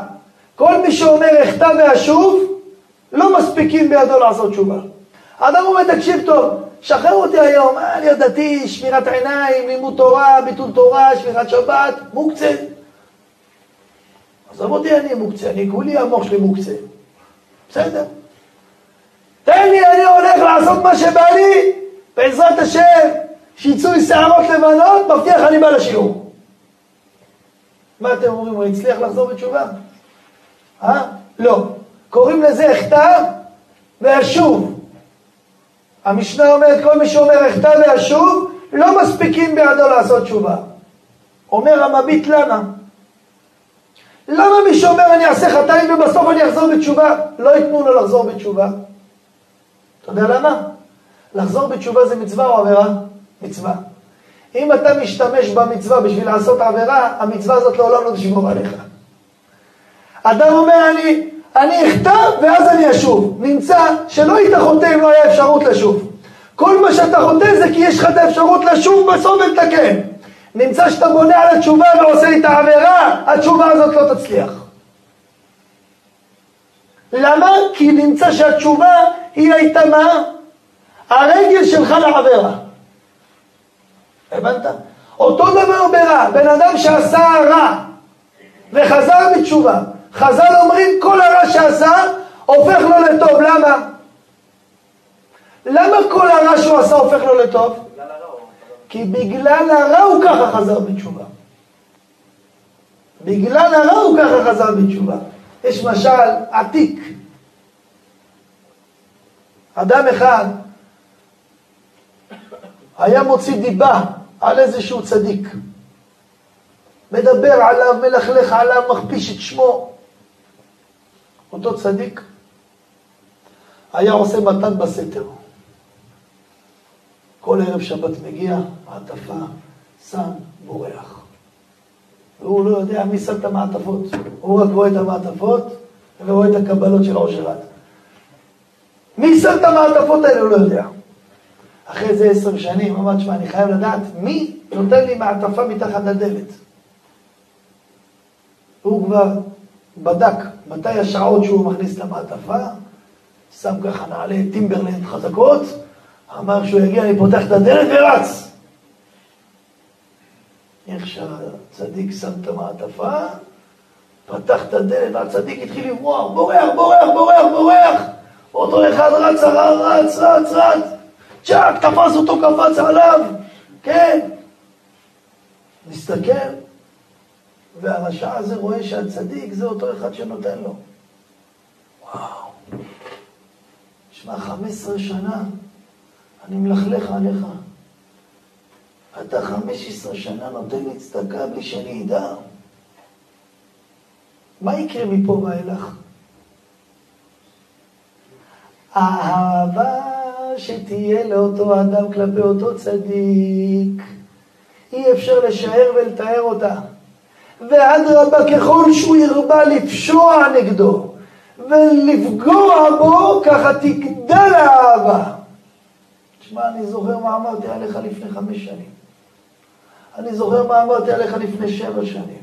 כל מי שאומר אחטא ואשוב, לא מספיקים בידו לעשות תשובה. האדם אומר, תקשיב טוב, שחרר אותי היום, אה, אני דתי, שמירת עיניים, לימוד תורה, ביטול תורה, שמירת שבת, מוקצה. עזוב אותי, אני מוקצה, אני כולי המוח שלי מוקצה. בסדר. תן לי, אני הולך לעשות מה שבא לי, בעזרת השם, שיצאו לי שערות לבנות, מבטיח אני בא לשיעור. מה אתם אומרים, הוא הצליח לחזור בתשובה? אה? לא. קוראים לזה אחטא ואשוב. המשנה אומרת, כל מי שאומר אחטא ואשוב, לא מספיקים בידו לעשות תשובה. אומר המביט למה? למה מי שאומר אני אעשה חטאים ובסוף אני אחזור בתשובה, לא ייתנו לו לחזור בתשובה? אתה יודע למה? לחזור בתשובה זה מצווה או עבירה? מצווה. אם אתה משתמש במצווה בשביל לעשות עבירה, המצווה הזאת לעולם לא תשמור עליך. אדם אומר, אני, אני אחטא ואז אני אשוב. נמצא שלא היית חוטא אם לא היה אפשרות לשוב. כל מה שאתה חוטא זה כי יש לך את האפשרות לשוב בסוף ולתקן. נמצא שאתה בונה על התשובה ועושה איתה עבירה, התשובה הזאת לא תצליח. למה? כי נמצא שהתשובה היא הייתה מה? הרגל שלך לעבירה. הבנת? אותו דבר ברע, בן אדם שעשה רע וחזר בתשובה. חז"ל אומרים כל הרע שעשה הופך לו לטוב, למה? למה כל הרע שהוא עשה הופך לו לטוב? כי בגלל הרע הוא ככה חזר בתשובה. בגלל הרע הוא ככה חזר בתשובה. יש משל עתיק. אדם אחד היה מוציא דיבה על איזשהו צדיק. מדבר עליו, מלכלך עליו, מכפיש את שמו. אותו צדיק היה עושה מתן בסתר. כל ערב שבת מגיע, מעטפה, שם, בורח. והוא לא יודע מי שם את המעטפות. הוא רק רואה את המעטפות ורואה את הקבלות של עושרת. מי שם את המעטפות האלה הוא לא יודע. אחרי איזה עשר שנים, אמר, תשמע, אני חייב לדעת מי נותן לי מעטפה מתחת לדלת. הוא כבר בדק מתי השעות שהוא מכניס את המעטפה, שם ככה נעלי טימברלנד חזקות, אמר שהוא יגיע, אני פותח את הדלת ורץ. איך שהצדיק שם את המעטפה, פתח את הדלת, הצדיק התחיל לברוח, בורח, בורח, בורח, בורח. אותו אחד רץ, רץ, רץ, רץ. צ'אק, תפס אותו, קפץ עליו, כן. מסתכל, והרשע הזה רואה שהצדיק זה אותו אחד שנותן לו. וואו. שמע, 15 שנה אני מלכלך עליך. אתה 15 שנה נותן לי צדקה בלי שאני אדע. מה יקרה מפה ואילך? האהבה שתהיה לאותו אדם כלפי אותו צדיק, אי אפשר לשער ולתאר אותה. ואדרבה, ככל שהוא ירבה לפשוע נגדו ולפגוע בו, ככה תגדל האהבה. תשמע, אני זוכר מה אמרתי עליך לפני חמש שנים. אני זוכר מה אמרתי עליך לפני שבע שנים.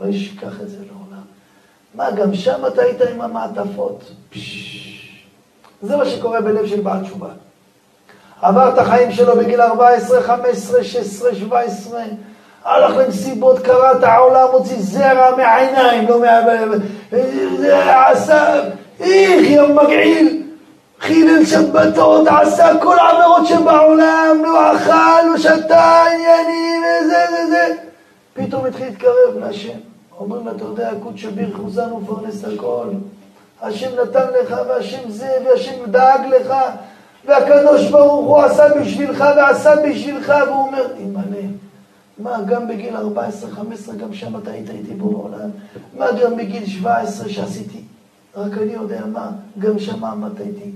לא אשכח את זה לעולם. מה, גם שם אתה היית עם המעטפות? זה מה שקורה בלב של בעל תשובה. עבר את החיים שלו בגיל 14, 15, 16, 17, הלך למסיבות, קרא את העולם, הוציא זרע מהעיניים, לא מה... עשה, איך יא מגעיל, חילל שבתות, עשה כל העבירות שבעולם, לא אכל, לא שתה, עניינים, וזה, זה, זה. פתאום התחיל להתקרב להשם. אומרים לו, אתה יודע, קוד שביר חוזן ופרנס הכל. השם נתן לך, והשם זה, והשם דאג לך, והקדוש ברוך הוא עשה בשבילך ועשה בשבילך, והוא אומר, אימא'לה, מה, גם בגיל 14-15, גם שם אתה היית איתי בו בעולם? מה, גם בגיל 17 שעשיתי? רק אני יודע מה, גם שם עמדת איתי.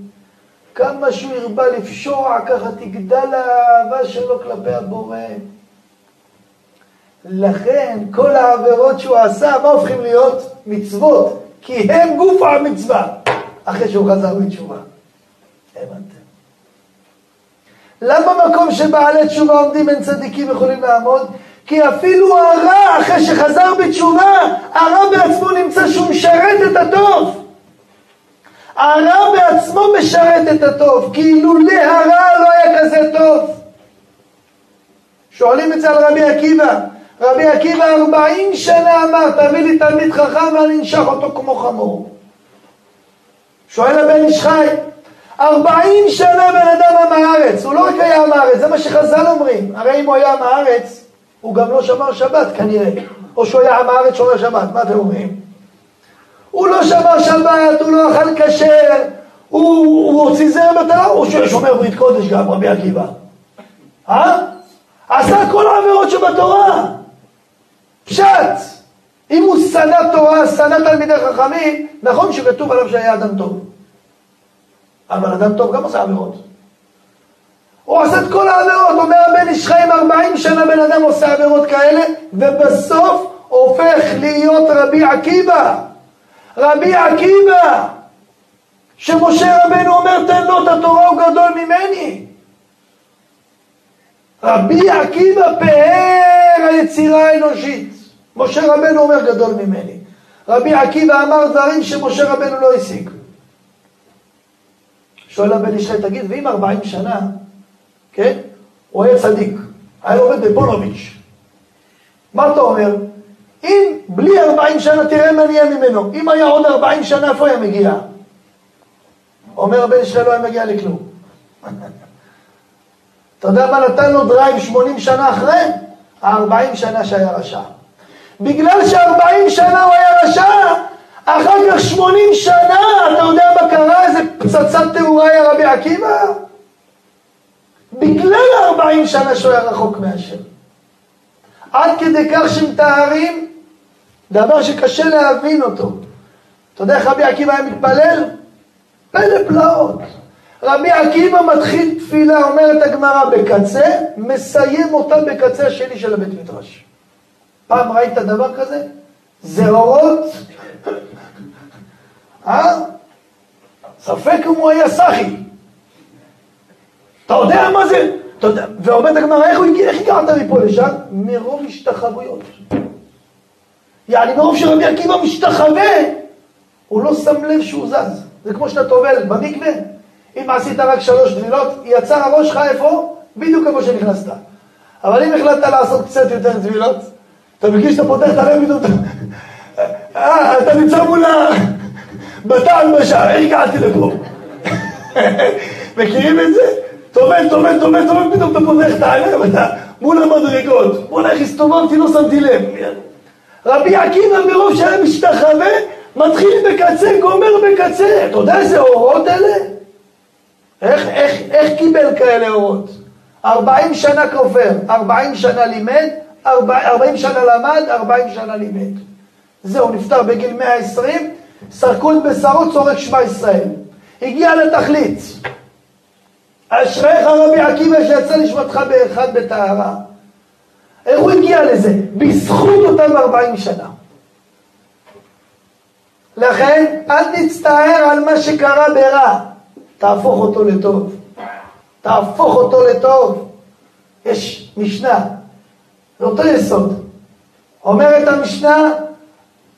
כמה שהוא הרבה לפשוע, ככה תגדל האהבה שלו כלפי הבורא. לכן כל העבירות שהוא עשה, מה הופכים להיות? מצוות, כי הם גוף המצווה, אחרי שהוא חזר בתשובה. הבנתם? למה מקום שבעלי תשובה עומדים בין צדיקים יכולים לעמוד? כי אפילו הרע, אחרי שחזר בתשובה, הרע בעצמו נמצא שהוא משרת את הטוב. הרע בעצמו משרת את הטוב, כי אילולא הרע לא היה כזה טוב. שואלים את זה על רבי עקיבא. רבי עקיבא ארבעים שנה אמר, תביא לי תלמיד חכם ואני אנשך אותו כמו חמור. שואל הבן איש חי, ארבעים שנה בן אדם עם הארץ, הוא לא רק היה עם הארץ, זה מה שחז"ל אומרים. הרי אם הוא היה עם הארץ, הוא גם לא שמר שבת כנראה. או שהוא היה עם הארץ שומר שבת, מה אתם אומרים? הוא לא שמר שבת, הוא לא אכל כשר, הוא, הוציא זרע בתורה, הוא שומר ברית קודש גם, רבי עקיבא. אה? עשה כל העבירות שבתורה. פשט. אם הוא שנא תורה, שנא תלמידי חכמים, נכון שכתוב עליו שהיה אדם טוב. אבל אדם טוב גם עושה עבירות. הוא עושה את כל העבירות, אומר הבן איש חיים 40 שנה בן אדם עושה עבירות כאלה, ובסוף הופך להיות רבי עקיבא. רבי עקיבא, שמשה רבנו אומר תן לו את התורה הוא גדול ממני. רבי עקיבא פאר היצירה האנושית. משה רבנו אומר גדול ממני. רבי עקיבא אמר דברים שמשה רבנו לא השיג. שואל הבן ישי, תגיד, ואם 40 שנה, כן, הוא היה צדיק, היה עובד בפונוביץ', מה אתה אומר? אם בלי 40 שנה, תראה מה נהיה ממנו, אם היה עוד 40 שנה, איפה היה מגיע? אומר הבן ישי, לא היה מגיע לכלום. אתה יודע מה נתן לו drive 80 שנה אחרי? ה-40 שנה שהיה רשע. בגלל ש-40 שנה הוא היה רשע, אחר כך 80 שנה, אתה יודע מה קרה? איזה פצצת תאורה היה רבי עקיבא? בגלל 40 שנה שהוא היה רחוק מהשם. עד כדי כך שמתארים דבר שקשה להבין אותו. אתה יודע איך רבי עקיבא היה מתפלל? פלא פלאות. רבי עקיבא מתחיל תפילה, אומרת הגמרא בקצה, מסיים אותה בקצה השני של הבית מדרש. פעם ראית דבר כזה? זה אורות? אה? ספק אם הוא היה סחי. אתה יודע מה זה? אתה ואומרת הגמרא, איך, הגעת מפה לשם? מרוב השתחוויות. יעני, מרוב שרבי עקיבא משתחווה, הוא לא שם לב שהוא זז. זה כמו שאתה טובל במקווה, אם עשית רק שלוש טבילות, יצא הראש שלך איפה? בדיוק איפה שנכנסת. אבל אם החלטת לעשות קצת יותר טבילות, אתה מרגיש שאתה פותח את הרב פתאום, אה, אתה נמצא מול ה... בטעם בשער, איך הגעתי לפה? מכירים את זה? טובל, טובל, טובל, טובל, פתאום אתה פותח את העיניים, אתה מול המדרגות. בוא'נה, איך הסתובבתי, לא שמתי לב. רבי עקיבא מרוב שהיה משתחווה, מתחיל בקצה, גומר בקצה. אתה יודע איזה אורות אלה? איך, איך, איך קיבל כאלה אורות? ארבעים שנה כופר, ארבעים שנה לימד, ארבעים שנה למד, ארבעים שנה לימד. זהו, נפטר בגיל 120, סרקו את בשרו, צורק שמע ישראל. הגיע לתכלית. אשריך רבי עקיבא שיצא נשמתך באחד בטהרה. איך הוא הגיע לזה? בזכות אותם ארבעים שנה. לכן, אל תצטער על מה שקרה ברע, תהפוך אותו לטוב. תהפוך אותו לטוב. יש משנה, זה אותו יסוד. אומרת המשנה,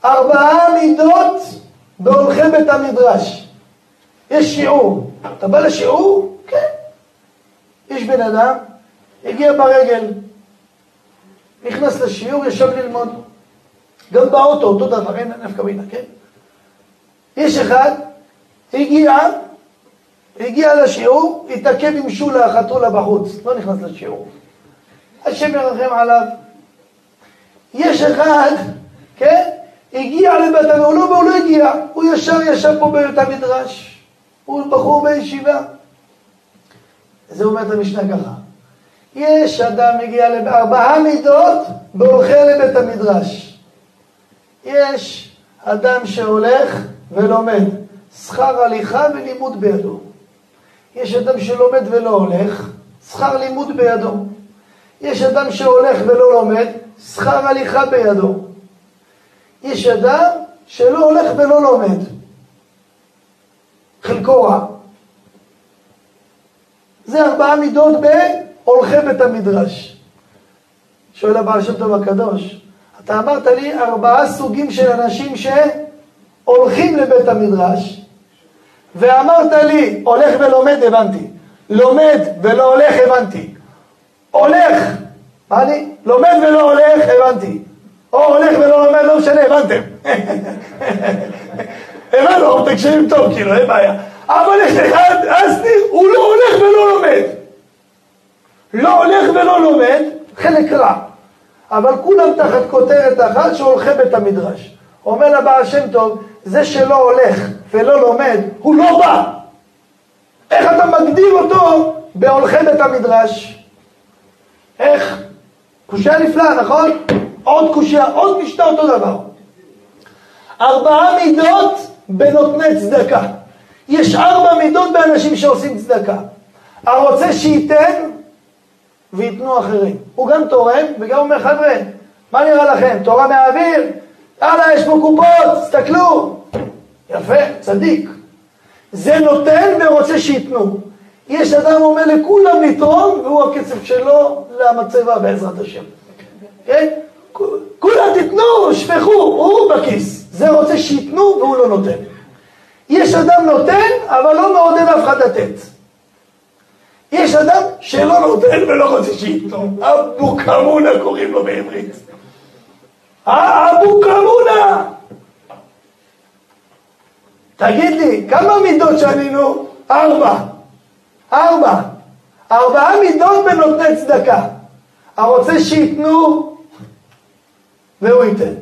ארבעה מידות בהולכי בית המדרש. יש שיעור. אתה בא לשיעור? כן. יש בן אדם, הגיע ברגל, נכנס לשיעור, ישב ללמוד. גם באוטו, אותו דבר, אין נפקא מינה, כן? יש אחד, הגיע, הגיע לשיעור, התעכב עם שולה, החתולה בחוץ, לא נכנס לשיעור. השם ירחם עליו. יש אחד, כן? הגיע לבית הוא לא, הוא לא הגיע, הוא ישר ישב פה בבית המדרש. הוא בחור בישיבה. זה אומרת המשנה ככה. יש אדם מגיע לארבעה מידות בהולכי לבית המדרש. יש אדם שהולך ולומד, שכר הליכה ולימוד בידו. יש אדם שלומד ולא הולך, שכר לימוד בידו. יש אדם שהולך ולא לומד, שכר הליכה בידו. יש אדם שלא הולך ולא לומד. חלקו רע. זה ארבעה מידות בהולכי בית המדרש. שואל הבעל שם טוב הקדוש, אתה אמרת לי ארבעה סוגים של אנשים שהולכים לבית המדרש, ואמרת לי, הולך ולומד, הבנתי. לומד ולא הולך, הבנתי. הולך, מה אני? לומד ולא הולך, הבנתי. או הולך ולא לומד, לא משנה, הבנתם. הבנו, תקשיבים טוב, כאילו, אין בעיה. אבל יש אחד, אסניר, הוא לא הולך ולא לומד. לא הולך ולא לומד, חלק רע. אבל כולם תחת כותרת אחת שהולכי בית המדרש. אומר לבעל שם טוב, זה שלא הולך ולא לומד, הוא לא בא. איך אתה מגדיר אותו בהולכי בית המדרש? איך? קושייה נפלאה, נכון? עוד קושייה, עוד משנה אותו דבר. ארבעה מידות בנותני צדקה. יש ארבע מידות באנשים שעושים צדקה. הרוצה שייתן וייתנו אחרים. הוא גם תורם וגם אומר, חבר'ה, מה נראה לכם? תורה מהאוויר? יאללה, יש פה קופות, תסתכלו. יפה, צדיק. זה נותן ורוצה שייתנו. יש אדם אומר לכולם לתרום, והוא הכסף שלו למצבה בעזרת השם. כן? כולם תיתנו, שפכו, הוא בכיס. זה רוצה שייתנו והוא לא נותן. יש אדם נותן, אבל לא מעודד אף אחד לתת. יש אדם שלא נותן ולא רוצה שייתנו. אבו קמונה קוראים לו בעברית. אבו קמונה! תגיד לי, כמה מידות שנינו? ארבע. ארבע. ארבעה מידות בנותני צדקה. הרוצה שייתנו והוא ייתן.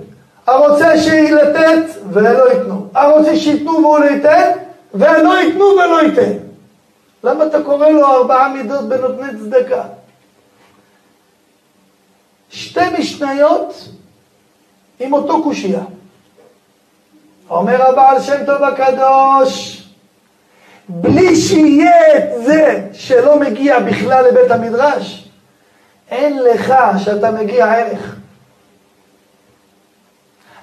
הרוצה לתת ולא ייתנו. הרוצה שייתנו והוא לא ייתן, ולא ייתנו ולא ייתן. למה אתה קורא לו ארבעה מידות בנותני צדקה? שתי משניות עם אותו קושייה. אומר הבעל שם טוב הקדוש, בלי שיהיה את זה שלא מגיע בכלל לבית המדרש, אין לך שאתה מגיע ערך.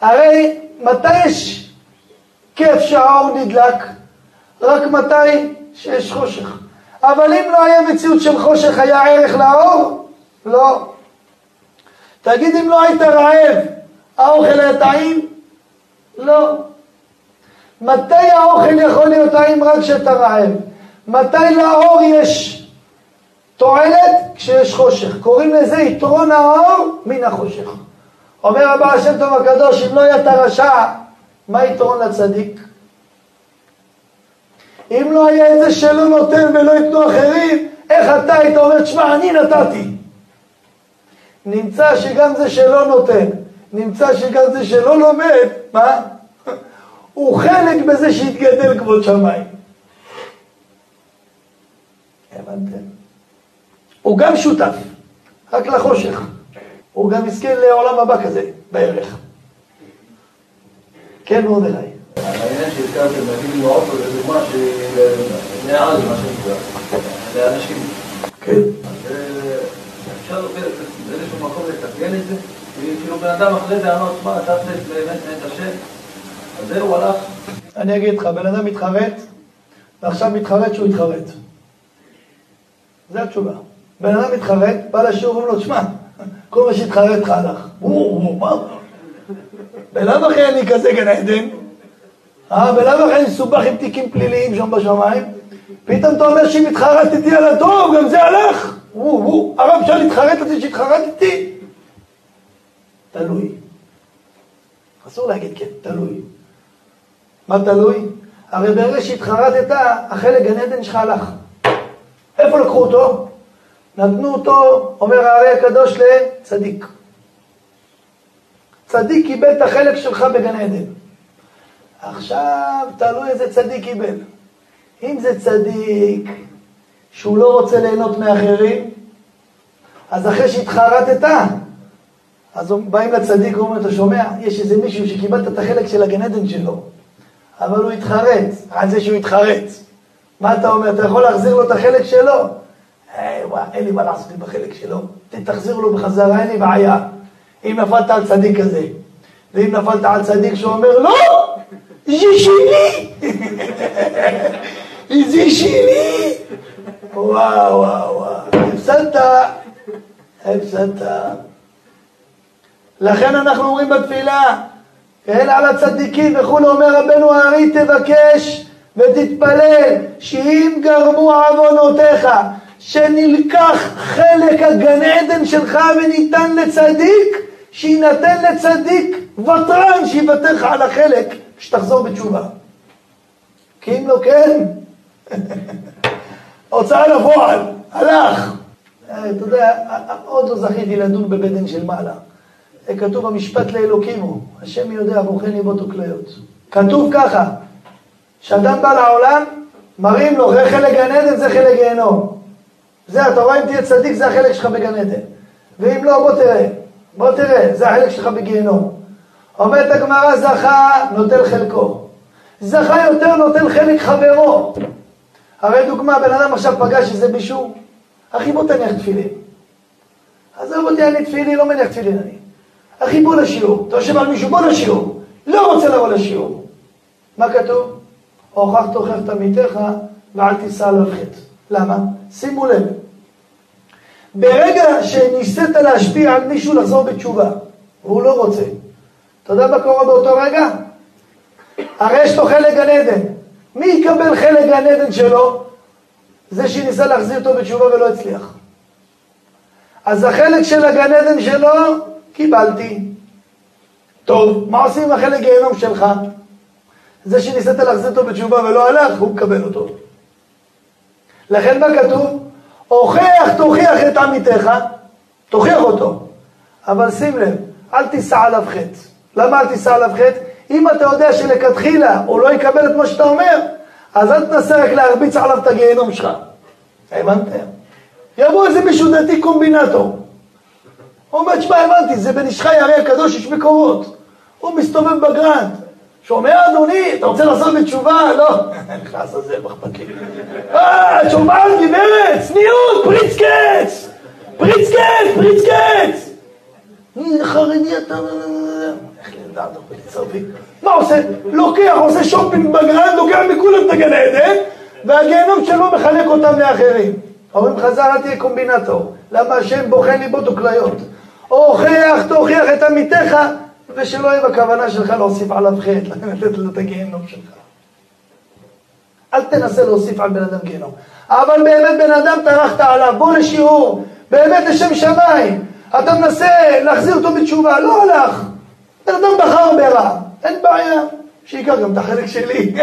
הרי מתי יש כיף שהאור נדלק? רק מתי שיש חושך. אבל אם לא היה מציאות של חושך, היה ערך לאור? לא. תגיד, אם לא היית רעב, האוכל היה טעים? לא. מתי האוכל יכול להיות טעים רק כשאתה רעב? מתי לאור יש תועלת? כשיש חושך. קוראים לזה יתרון האור מן החושך. אומר הבעל השם טוב הקדוש, אם לא היה את הרשע, מה יתרון לצדיק? אם לא היה את זה שלא נותן ולא ייתנו אחרים, איך אתה היית אומר, תשמע, אני נתתי. נמצא שגם זה שלא נותן, נמצא שגם זה שלא לומד, מה? הוא חלק בזה שהתגדל כבוד שמיים. הבנתם? הוא גם שותף, רק לחושך. הוא גם יזכה לעולם הבא כזה, בערך. כן, מרדכי. העניין שהזכרתם, נגיד עם האוטו, זה דוגמה של עז, מה שנקרא, לאנשים. כן. אז אפשר באיזשהו מקום לתרגל את זה, כאילו בן אדם אחרי זה אמר, תשמע, אתה באמת את השם, אז זהו, הלך. אני אגיד לך, בן אדם מתחרט, ועכשיו מתחרט שהוא התחרט. זו התשובה. בן אדם מתחרט, בא לשיעור, אומרים לו, תשמע, כל מה שהתחרט לך הלך. בלאו הכי אני כזה גן עדן. אה, בלאו הכי אני מסובך עם תיקים פליליים שם בשמיים. פתאום אתה אומר שאם התחרטתי על הטוב, גם זה הלך. הרב אפשר להתחרט על זה שהתחרטתי? תלוי. אסור להגיד כן, תלוי. מה תלוי? הרי ברגע שהתחרטת, החלק גן עדן שלך הלך. איפה לקחו אותו? נתנו אותו, אומר הארי הקדוש, לצדיק. צדיק קיבל את החלק שלך בגן עדן. עכשיו, תלוי איזה צדיק קיבל. אם זה צדיק שהוא לא רוצה ליהנות מאחרים, אז אחרי שהתחרטת, אז באים לצדיק ואומרים, אתה שומע, יש איזה מישהו שקיבלת את החלק של הגן עדן שלו, אבל הוא התחרט, על זה שהוא התחרט. מה אתה אומר, אתה יכול להחזיר לו את החלק שלו? היי, וואי, אין לי מה לעשות עם החלק שלו, תחזיר לו בחזרה, אין לי בעיה. אם נפלת על צדיק כזה, ואם נפלת על צדיק שאומר, לא, זה שלי, זה שלי. וואו, וואו, וואו, הפסדת, הפסדת. לכן אנחנו אומרים בתפילה, כן, על הצדיקים וכולי, אומר רבנו הארי, תבקש ותתפלל, שאם גרמו עוונותיך, שנלקח חלק הגן עדן שלך וניתן לצדיק, שיינתן לצדיק ותרן שיוותר לך על החלק כשתחזור בתשובה. כי אם לא כן, הוצאה לפועל, הלך. אתה יודע, עוד לא זכיתי לדון בבטן של מעלה. זה כתוב במשפט לאלוקים הוא, השם יודע בוחן ליבות וכליות. כתוב ככה, כשאדם בא לעולם, מראים לו, זה חלק גן עדן, זה חלק גיהנום. זה, אתה רואה אם תהיה צדיק, זה החלק שלך בגן עדן. ואם לא, בוא תראה. בוא תראה, זה החלק שלך בגיהנום. אומרת הגמרא, זכה, נוטל חלקו. זכה יותר, נוטל חלק חברו. הרי דוגמה, בן אדם עכשיו פגש איזה מישהו, אחי בוא תניח תפילין. עזוב אותי, אני תפילין, לא מניח תפילין אני. אחי בוא לשיעור. אתה יושב על מישהו, בוא לשיעור. לא רוצה לבוא לשיעור. מה כתוב? הוכח תוכח את עמיתך ואל תישא עליו חטא. למה? שימו לב. ברגע שניסית להשפיע על מישהו לחזור בתשובה, והוא לא רוצה, אתה יודע מה קורה באותו רגע? הרי יש לו חלק גן עדן. מי יקבל חלק גן עדן שלו? זה שניסה להחזיר אותו בתשובה ולא הצליח. אז החלק של הגן עדן שלו, קיבלתי. טוב, מה עושים עם החלק גיהנום שלך? זה שניסית להחזיר אותו בתשובה ולא הלך, הוא מקבל אותו. לכן מה כתוב? הוכח תוכיח את עמיתך, תוכיח אותו. אבל שים לב, אל תישא עליו חטא. למה אל תישא עליו חטא? אם אתה יודע שלכתחילה הוא לא יקבל את מה שאתה אומר, אז אל תנסה רק להרביץ עליו את הגיהנום שלך. הבנתם? יבוא איזה מישהו דתי קומבינטור. הוא אומר, תשמע, הבנתי, זה בן איש חי הרי הקדוש, יש מקורות. הוא מסתובב בגרנד. שומע, אדוני, אתה רוצה לעשות בתשובה? לא. נכנס לזה, מה אכפת לי? אה, שומעת, גברת, צניעות, פריץ קץ! פריץ קץ, פריץ קץ! חרדי אתה... איך לדעת, מה עושה? לוקח, עושה שופינג בגרנד, לוקח מכולם את הגן עדן, והגיהנום שלו מחלק אותם לאחרים. אומרים חז"ל, אל תהיה קומבינטור. למה השם בוחן ליבות וכליות? הוכח, תוכיח את עמיתך, ושלא יהיה בכוונה שלך להוסיף עליו חטא, לתת לו את הגיהנום שלך. אל תנסה להוסיף על בן אדם גיהנום. אבל באמת בן אדם טרחת עליו, בוא לשיעור, באמת לשם שמיים. אתה מנסה להחזיר אותו בתשובה, לא הלך. בן אדם בחר ברע, אין בעיה, שייקח גם את החלק שלי.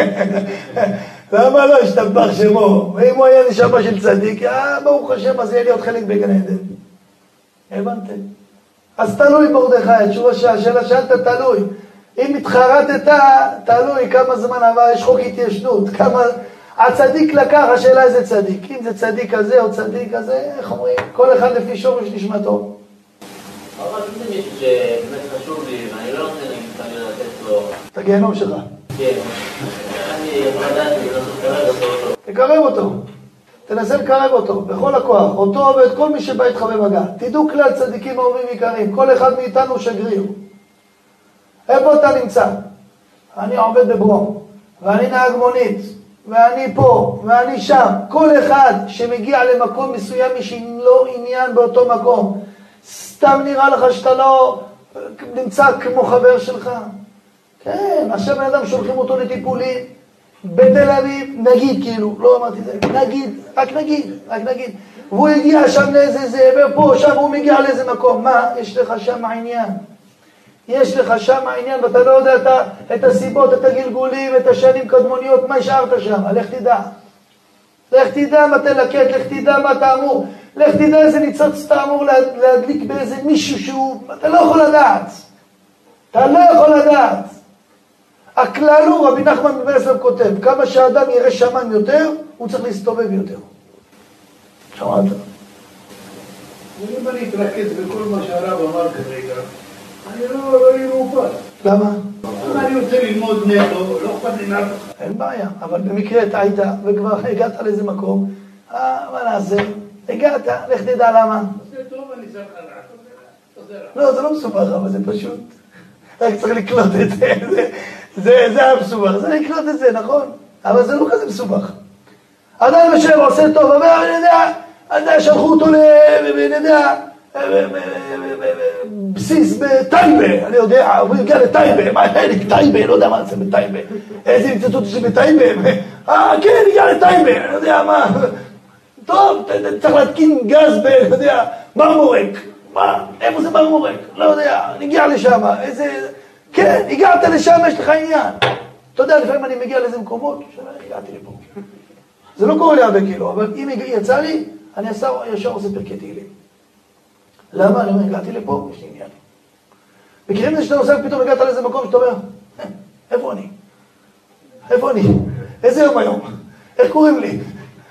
למה לא השתבח שמו? ואם הוא היה נשמה של צדיק, אה, ברוך השם, אז יהיה לי עוד חלק בגן עדן. הבנתם? אז תלוי מרדכי, התשובה שהשאלה שאלת תלוי. אם התחרטת, תלוי כמה זמן עבר, יש חוק התיישנות, כמה... הצדיק לקח, השאלה איזה צדיק. אם זה צדיק כזה או צדיק כזה, איך אומרים? כל אחד לפי שורש נשמתו. אבל אם זה מישהו שבאמת חשוב לי, ואני לא רוצה להגיד לתת לו... את הגיהנום שלך. כן. אני יכול לדעת לקרב אותו. תקרב אותו. תנסה לקרב אותו, בכל הכוח, אותו ואת כל מי שבא איתך במגע. תדעו כלל צדיקים אהובים יקרים, כל אחד מאיתנו שגריר. איפה אתה נמצא? אני עובד בברום, ואני נהג מונית, ואני פה, ואני שם. כל אחד שמגיע למקום מסוים, יש לו עניין באותו מקום. סתם נראה לך שאתה לא נמצא כמו חבר שלך? כן, עכשיו בן אדם שולחים אותו לטיפולים בתל אביב, נגיד כאילו, לא אמרתי את זה, נגיד, רק נגיד, רק נגיד. והוא הגיע שם לאיזה זה, ופה, שם הוא מגיע לאיזה מקום. מה, יש לך שם עניין. יש לך שם עניין ואתה לא יודע את, את הסיבות, את הגלגולים, את השנים קדמוניות, מה השארת שם, לך תדע. לך תדע מה תלקט, לך תדע מה אתה אמור, לך תדע איזה ניצוץ אתה אמור להדליק באיזה מישהו שהוא, אתה לא יכול לדעת. אתה לא יכול לדעת. הכלל הוא, רבי נחמן מברסלב כותב, כמה שאדם ירא שמיים יותר, הוא צריך להסתובב יותר. שמעת? אם אני אתרכז בכל מה שהרב אמר כרגע, אני לא אהיה לא מאופס. למה? אם אני רוצה ללמוד נטו, לא אכפת לי מאף אחד. אין בעיה, אבל במקרה טעית וכבר הגעת לאיזה מקום, אה, מה נעשה? הגעת, לך תדע למה. לא, זה לא מסובך, אבל זה פשוט. רק צריך לקלוט את זה, זה, זה המסובך, זה לקלוט את זה, נכון? אבל זה לא כזה מסובך. אדם יושב, עושה טוב, אומר, אני יודע, אני יודע, שלחו אותו ל... אני יודע, בסיס בטייבה, אני יודע, הוא הגיע לטייבה, מה, טייבה, לא יודע מה זה בטייבה, איזה אינציטוט יש בטייבה, אה, כן, הגיע לטייבה, אני יודע מה, טוב, צריך להתקין גז ב... אני יודע, מרמורק, מה, איפה זה מרמורק, לא יודע, הגיע לשם, איזה... כן, הגעת לשם, יש לך עניין. אתה יודע, לפעמים אני מגיע לאיזה מקומות, הגעתי לפה. זה לא קורה לי הרבה כאילו, אבל אם יצא לי, אני ישר עושה פרקי תהילים. למה? אני אומר, הגעתי לפה, יש לי עניין. מכירים את זה שאתה נוסע ופתאום הגעת לאיזה מקום שאתה אומר, "אה, איפה אני? איפה אני? איזה יום היום? איך קוראים לי?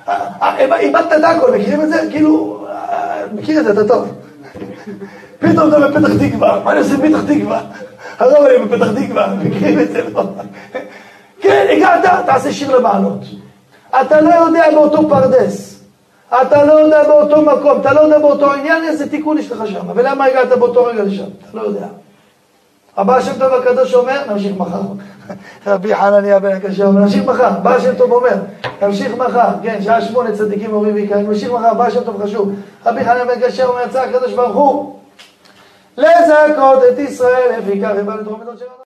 אה, אה, איבדת את הכל, מכירים את זה? כאילו, מכיר את זה, אתה טוב. פתאום אתה בפתח תקווה, מה אני עושה בפתח תקווה? הרב אני בפתח תקווה, מכירים את זה, לא? כן, הגעת, תעשה שיר למעלות. אתה לא יודע באותו פרדס, אתה לא יודע באותו מקום, אתה לא יודע באותו עניין איזה תיקון יש לך שם, ולמה הגעת באותו רגע לשם, אתה לא יודע. הבא שם טוב הקדוש אומר, נמשיך מחר. רבי חנניה בן הקשה אומר, נמשיך מחר. בא שם טוב אומר, נמשיך מחר. כן, שעה שמונה צדיקים אומרים ויקרים, נמשיך מחר, בא שם טוב חשוב. רבי חנניה בן הקשה אומר, יצא הקדוש ברוך הוא, לזכות את ישראל, לפי כך הבא לדרום שלנו.